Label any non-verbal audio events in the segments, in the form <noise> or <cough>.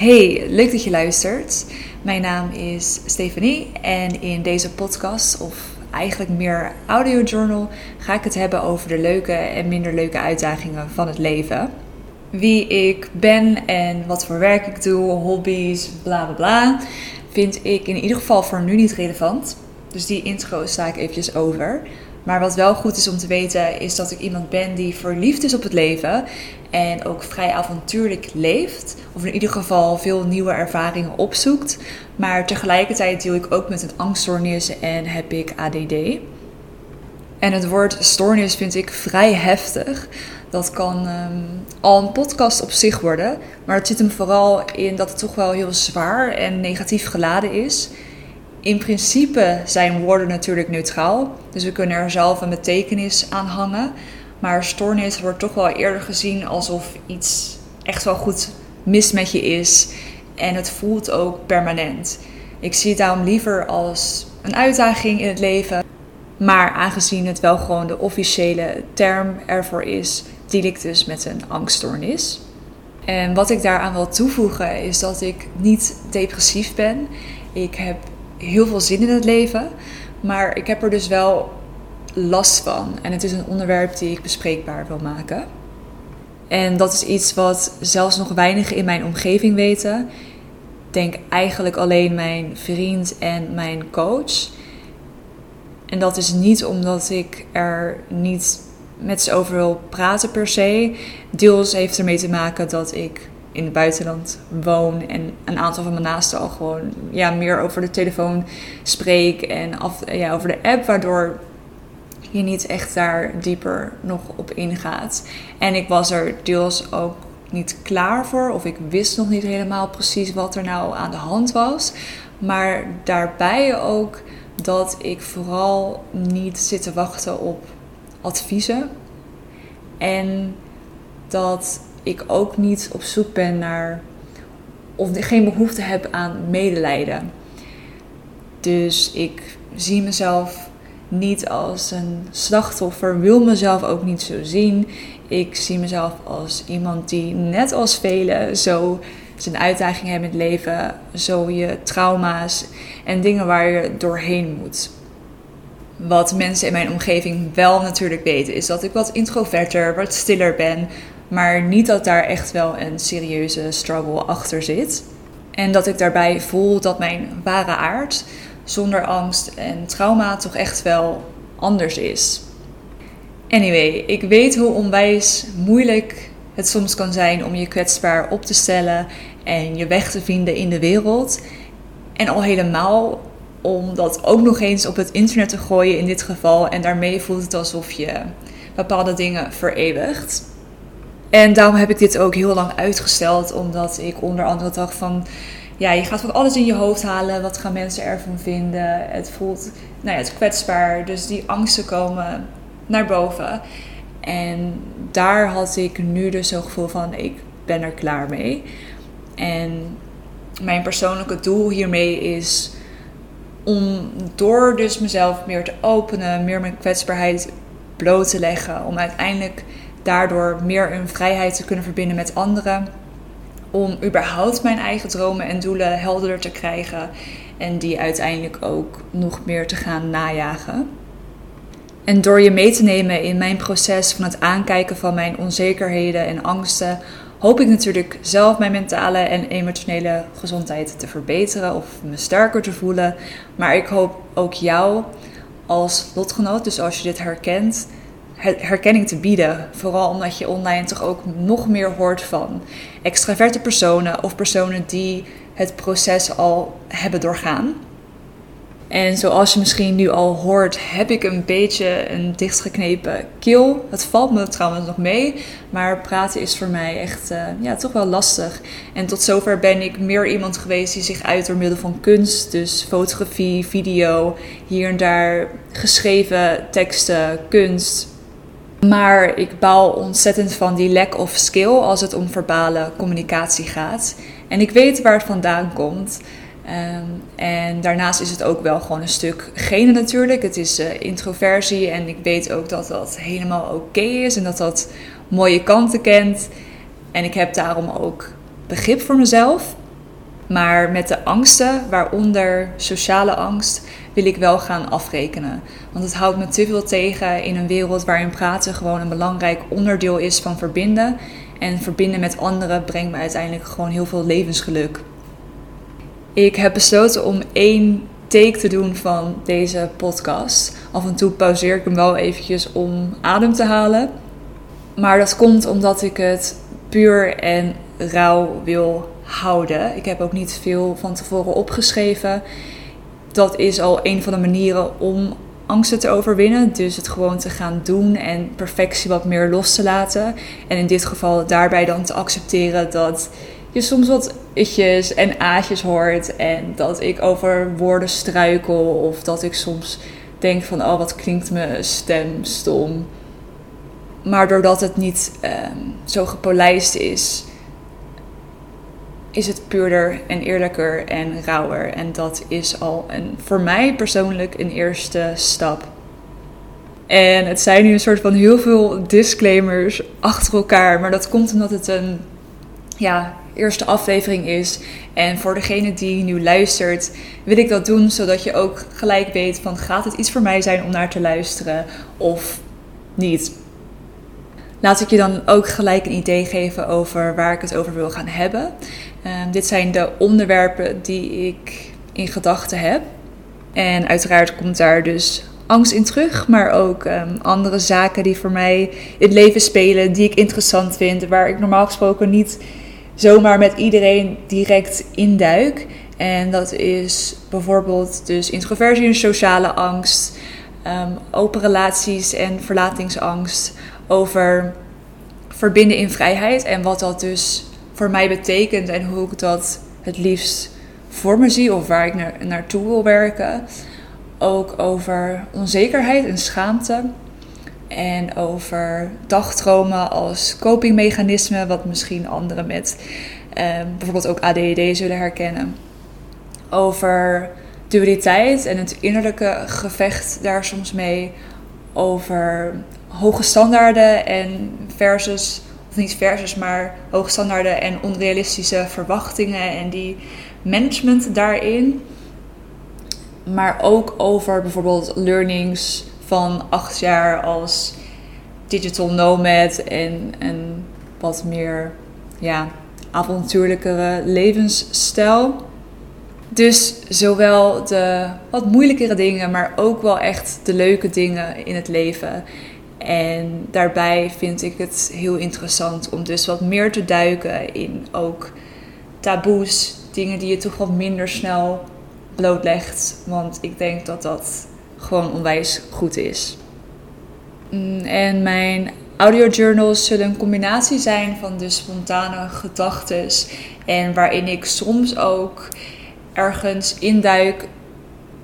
Hey, leuk dat je luistert. Mijn naam is Stefanie en in deze podcast, of eigenlijk meer audio journal, ga ik het hebben over de leuke en minder leuke uitdagingen van het leven. Wie ik ben en wat voor werk ik doe, hobby's, bla bla bla, vind ik in ieder geval voor nu niet relevant. Dus die intro sta ik eventjes over. Maar wat wel goed is om te weten, is dat ik iemand ben die verliefd is op het leven. En ook vrij avontuurlijk leeft. Of in ieder geval veel nieuwe ervaringen opzoekt. Maar tegelijkertijd deel ik ook met een angststoornis en heb ik ADD. En het woord stoornis vind ik vrij heftig. Dat kan ehm, al een podcast op zich worden. Maar het zit hem vooral in dat het toch wel heel zwaar en negatief geladen is. In principe zijn woorden natuurlijk neutraal, dus we kunnen er zelf een betekenis aan hangen. Maar stoornis wordt toch wel eerder gezien alsof iets echt wel goed mis met je is. En het voelt ook permanent. Ik zie het daarom liever als een uitdaging in het leven. Maar aangezien het wel gewoon de officiële term ervoor is, deal ik dus met een angststoornis. En wat ik daaraan wil toevoegen is dat ik niet depressief ben. Ik heb heel veel zin in het leven. Maar ik heb er dus wel last van. En het is een onderwerp die ik bespreekbaar wil maken. En dat is iets wat zelfs nog weinig in mijn omgeving weten. Ik denk eigenlijk alleen mijn vriend en mijn coach. En dat is niet omdat ik er niet met ze over wil praten per se. Deels heeft ermee te maken dat ik in het buitenland woon en een aantal van mijn naasten al gewoon ja, meer over de telefoon spreek en af, ja, over de app, waardoor je niet echt daar dieper nog op ingaat. En ik was er deels ook niet klaar voor, of ik wist nog niet helemaal precies wat er nou aan de hand was. Maar daarbij ook dat ik vooral niet zit te wachten op adviezen. En dat ik ook niet op zoek ben naar of geen behoefte heb aan medelijden. Dus ik zie mezelf niet als een slachtoffer, wil mezelf ook niet zo zien. Ik zie mezelf als iemand die net als velen zo zijn uitdagingen hebben in het leven, zo je trauma's en dingen waar je doorheen moet. Wat mensen in mijn omgeving wel natuurlijk weten, is dat ik wat introverter, wat stiller ben, maar niet dat daar echt wel een serieuze struggle achter zit. En dat ik daarbij voel dat mijn ware aard zonder angst en trauma toch echt wel anders is. Anyway, ik weet hoe onwijs moeilijk het soms kan zijn om je kwetsbaar op te stellen en je weg te vinden in de wereld. En al helemaal om dat ook nog eens op het internet te gooien in dit geval. En daarmee voelt het alsof je bepaalde dingen vereeuwigt. En daarom heb ik dit ook heel lang uitgesteld, omdat ik onder andere dacht van, ja, je gaat van alles in je hoofd halen. Wat gaan mensen ervan vinden? Het voelt, nou ja, het kwetsbaar. Dus die angsten komen naar boven. En daar had ik nu dus zo'n gevoel van, ik ben er klaar mee. En mijn persoonlijke doel hiermee is om door dus mezelf meer te openen, meer mijn kwetsbaarheid bloot te leggen, om uiteindelijk daardoor meer in vrijheid te kunnen verbinden met anderen. Om überhaupt mijn eigen dromen en doelen helderder te krijgen. En die uiteindelijk ook nog meer te gaan najagen. En door je mee te nemen in mijn proces van het aankijken van mijn onzekerheden en angsten, hoop ik natuurlijk zelf mijn mentale en emotionele gezondheid te verbeteren of me sterker te voelen. Maar ik hoop ook jou als lotgenoot, dus als je dit herkent, herkenning te bieden. Vooral omdat je online toch ook nog meer hoort van extraverte personen of personen die het proces al hebben doorgaan. En zoals je misschien nu al hoort, heb ik een beetje een dichtgeknepen keel. Het valt me trouwens nog mee, maar praten is voor mij echt uh, ja, toch wel lastig. En tot zover ben ik meer iemand geweest die zich uit door middel van kunst, dus fotografie, video, hier en daar geschreven teksten, kunst, maar ik baal ontzettend van die lack of skill als het om verbale communicatie gaat. En ik weet waar het vandaan komt. Ehm, en daarnaast is het ook wel gewoon een stuk gene natuurlijk. Het is uh, introversie en ik weet ook dat dat helemaal oké is en dat dat mooie kanten kent. En ik heb daarom ook begrip voor mezelf. Maar met de angsten, waaronder sociale angst, wil ik wel gaan afrekenen. Want het houdt me te veel tegen in een wereld waarin praten gewoon een belangrijk onderdeel is van verbinden. En verbinden met anderen brengt me uiteindelijk gewoon heel veel levensgeluk. Ik heb besloten om één take te doen van deze podcast. Af en toe pauzeer ik hem wel eventjes om adem te halen. Maar dat komt omdat ik het puur en rauw wil houden. Ik heb ook niet veel van tevoren opgeschreven. Dat is al een van de manieren om angsten te overwinnen. Dus het gewoon te gaan doen en perfectie wat meer los te laten. En in dit geval daarbij dan te accepteren dat je soms wat itjes en aatjes hoort. En dat ik over woorden struikel. Of dat ik soms denk van, oh wat klinkt mijn stem stom. Maar doordat het niet ehm, zo gepolijst is, is het puurder en eerlijker en rauwer. En dat is al een, voor mij persoonlijk een eerste stap. En het zijn nu een soort van heel veel disclaimers achter elkaar. Maar dat komt omdat het een ja, eerste aflevering is. En voor degene die nu luistert, wil ik dat doen zodat je ook gelijk weet van gaat het iets voor mij zijn om naar te luisteren of niet. Laat ik je dan ook gelijk een idee geven over waar ik het over wil gaan hebben. Ehm, dit zijn de onderwerpen die ik in gedachten heb. En uiteraard komt daar dus angst in terug, maar ook ehm, andere zaken die voor mij in het leven spelen, die ik interessant vind, waar ik normaal gesproken niet zomaar met iedereen direct induik. En dat is bijvoorbeeld dus introversie en sociale angst, um, open relaties en verlatingsangst, over verbinden in vrijheid en wat dat dus voor mij betekent en hoe ik dat het liefst voor me zie of waar ik naar, naartoe wil werken. Ook over onzekerheid en schaamte. En over dagdromen als copingmechanisme, wat misschien anderen met eh, bijvoorbeeld ook ADHD zullen herkennen. Over dualiteit en het innerlijke gevecht daar soms mee. Over hoge standaarden en versus, of niet versus, maar hoge standaarden en onrealistische verwachtingen en die management daarin. Maar ook over bijvoorbeeld learnings van acht jaar als digital nomad en een wat meer ja, avontuurlijkere levensstijl. Dus zowel de wat moeilijkere dingen, maar ook wel echt de leuke dingen in het leven. En daarbij vind ik het heel interessant om dus wat meer te duiken in ook taboes, dingen die je toch wat minder snel blootlegt. Want ik denk dat dat gewoon onwijs goed is. Mm, en mijn audiojournals zullen een combinatie zijn van de spontane gedachten en waarin ik soms ook ergens induik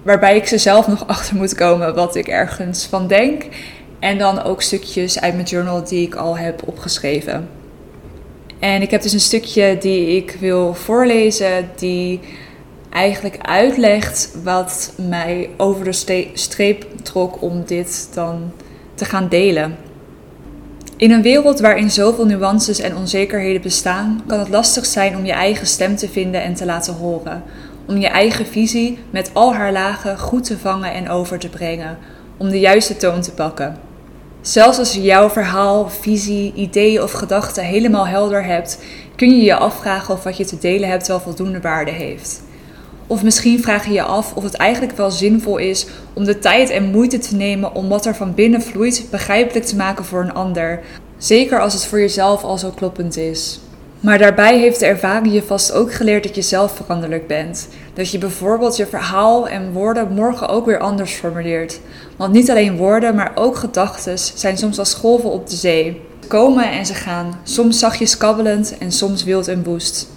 waarbij ik ze zelf nog <laughs> achter moet komen wat ik ergens van denk. En dan ook stukjes uit mijn journal die ik al heb opgeschreven. En ik heb dus een stukje die ik wil voorlezen, die eigenlijk uitlegt wat mij over de streep trok om dit dan te gaan delen. In een wereld waarin zoveel nuances en onzekerheden bestaan, kan het lastig zijn om je eigen stem te vinden en te laten horen. Om je eigen visie met al haar lagen goed te vangen en over te brengen. Om de juiste toon te pakken. Zelfs als je jouw verhaal, visie, idee of gedachten helemaal helder hebt, kun je je afvragen of wat je te delen hebt wel voldoende waarde heeft. Of misschien vraag je je af of het eigenlijk wel zinvol is om de tijd en moeite te nemen om wat er van binnen vloeit begrijpelijk te maken voor een ander. Zeker als het voor jezelf al zo kloppend is. Maar daarbij heeft de ervaring je vast ook geleerd dat je zelf veranderlijk bent. Dat je bijvoorbeeld je verhaal en woorden morgen ook weer anders formuleert. Want niet alleen woorden, maar ook gedachten zijn soms als golven op de zee. Ze komen en ze gaan, soms zachtjes kabbelend en soms wild en woest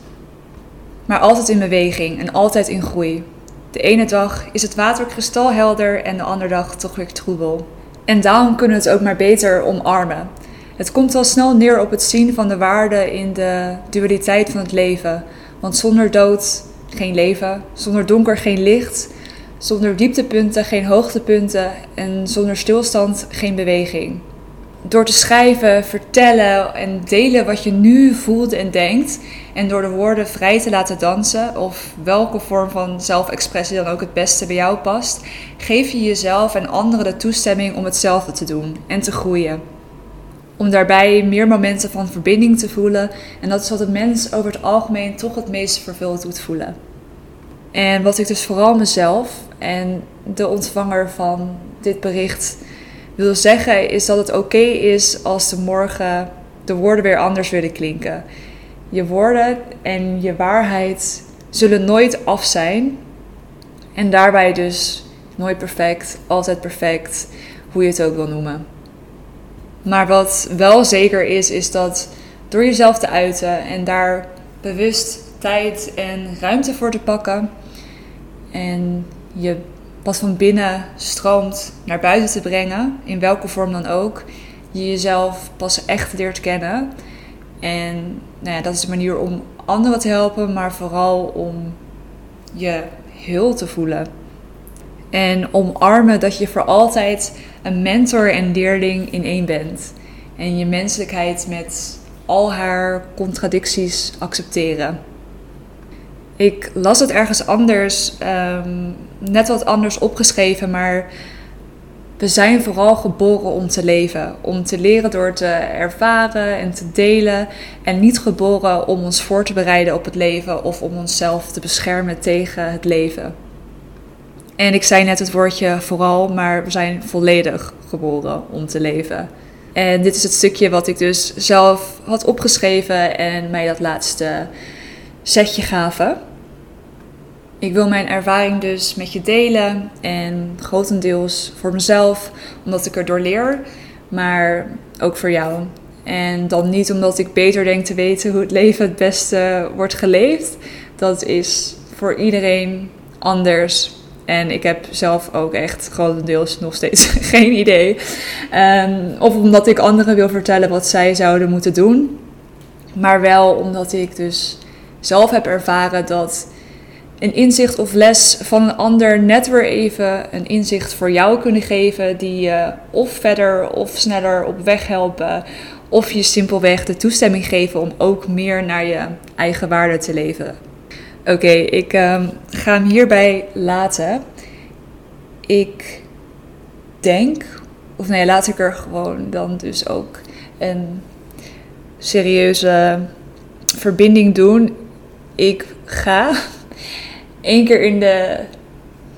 maar altijd in beweging en altijd in groei. De ene dag is het water kristalhelder en de andere dag toch weer troebel. En daarom kunnen we het ook maar beter omarmen. Het komt al snel neer op het zien van de waarde in de dualiteit van het leven. Want zonder dood geen leven, zonder donker geen licht, zonder dieptepunten geen hoogtepunten en zonder stilstand geen beweging. door te schrijven, vertellen en delen wat je nu voelt en denkt. En door de woorden vrij te laten dansen, of welke vorm van zelfexpressie dan ook het beste bij jou past, geef je jezelf en anderen de toestemming om hetzelfde te doen en te groeien. Om daarbij meer momenten van verbinding te voelen. En dat is wat een mens over het algemeen toch het meest vervuld doet voelen. En wat ik dus vooral mezelf en de ontvanger van dit bericht wil zeggen, is dat het oké is als de morgen de woorden weer anders willen klinken. Je woorden en je waarheid zullen nooit af zijn. En daarbij dus nooit perfect, altijd perfect, hoe je het ook wil noemen. Maar wat wel zeker is, is dat door jezelf te uiten en daar bewust tijd en ruimte voor te pakken en je wat van binnen stroomt naar buiten te brengen, in welke vorm dan ook, je jezelf pas echt leert kennen. En nou ja, dat is de manier om anderen te helpen, maar vooral om je heel te voelen. En omarmen dat je voor altijd een mentor en leerling in één bent. En je menselijkheid met al haar contradicties accepteren. Ik las het ergens anders, ehm, net wat anders opgeschreven, maar we zijn vooral geboren om te leven. Om te leren door te ervaren en te delen. En niet geboren om ons voor te bereiden op het leven of om onszelf te beschermen tegen het leven. En ik zei net het woordje vooral, maar we zijn volledig geboren om te leven. En dit is het stukje wat ik dus zelf had opgeschreven en mij dat laatste setje gaven. Ik wil mijn ervaring dus met je delen en grotendeels voor mezelf, omdat ik er door leer, maar ook voor jou. En dan niet omdat ik beter denk te weten hoe het leven het beste wordt geleefd. Dat is voor iedereen anders. En ik heb zelf ook echt grotendeels nog steeds <laughs> geen idee. Um, of omdat ik anderen wil vertellen wat zij zouden moeten doen. Maar wel omdat ik dus zelf heb ervaren dat een inzicht of les van een ander net weer even een inzicht voor jou kunnen geven die je of verder of sneller op weg helpen of je simpelweg de toestemming geven om ook meer naar je eigen waarde te leven. Oké, ik um, ga hem hierbij laten. Ik denk, of nee, laat ik er gewoon dan dus ook een serieuze verbinding doen. Ik ga <laughs> één keer in de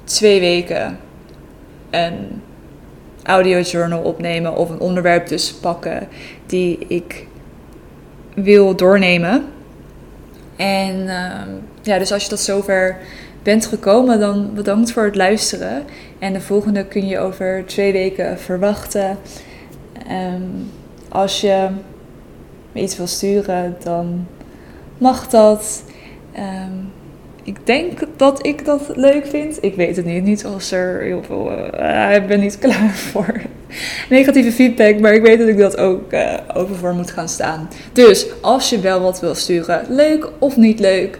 twee weken een audio journal opnemen of een onderwerp dus pakken die ik wil doornemen. En uh, ja, dus als je tot zover bent gekomen, dan bedankt voor het luisteren. En de volgende kun je over twee weken verwachten. Um, als je iets wil sturen, dan mag dat. Um, ik denk dat ik dat leuk vind. Ik weet het niet. Niet als er heel veel. Uh, ik ben niet <laughs> klaar voor negatieve feedback. Maar ik weet dat ik dat ook uh, over voor moet gaan staan. Dus als je wel wat wil sturen, leuk of niet leuk,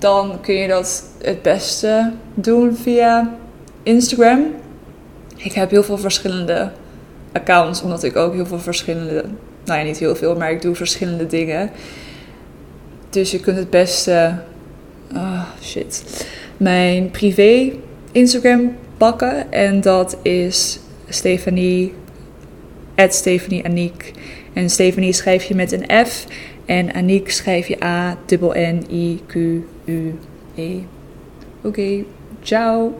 dan kun je dat het beste doen via Instagram. Ik heb heel veel verschillende accounts, omdat ik ook heel veel verschillende. Nou ja, niet heel veel, maar ik doe verschillende dingen. Dus je kunt het beste oh shit, mijn privé Instagram pakken. En dat is Stephanie, at Stephanie. En Stephanie schrijf je met een F. En Aniek schrijf je A-N-N-I-Q-U-E. Oké, ciao.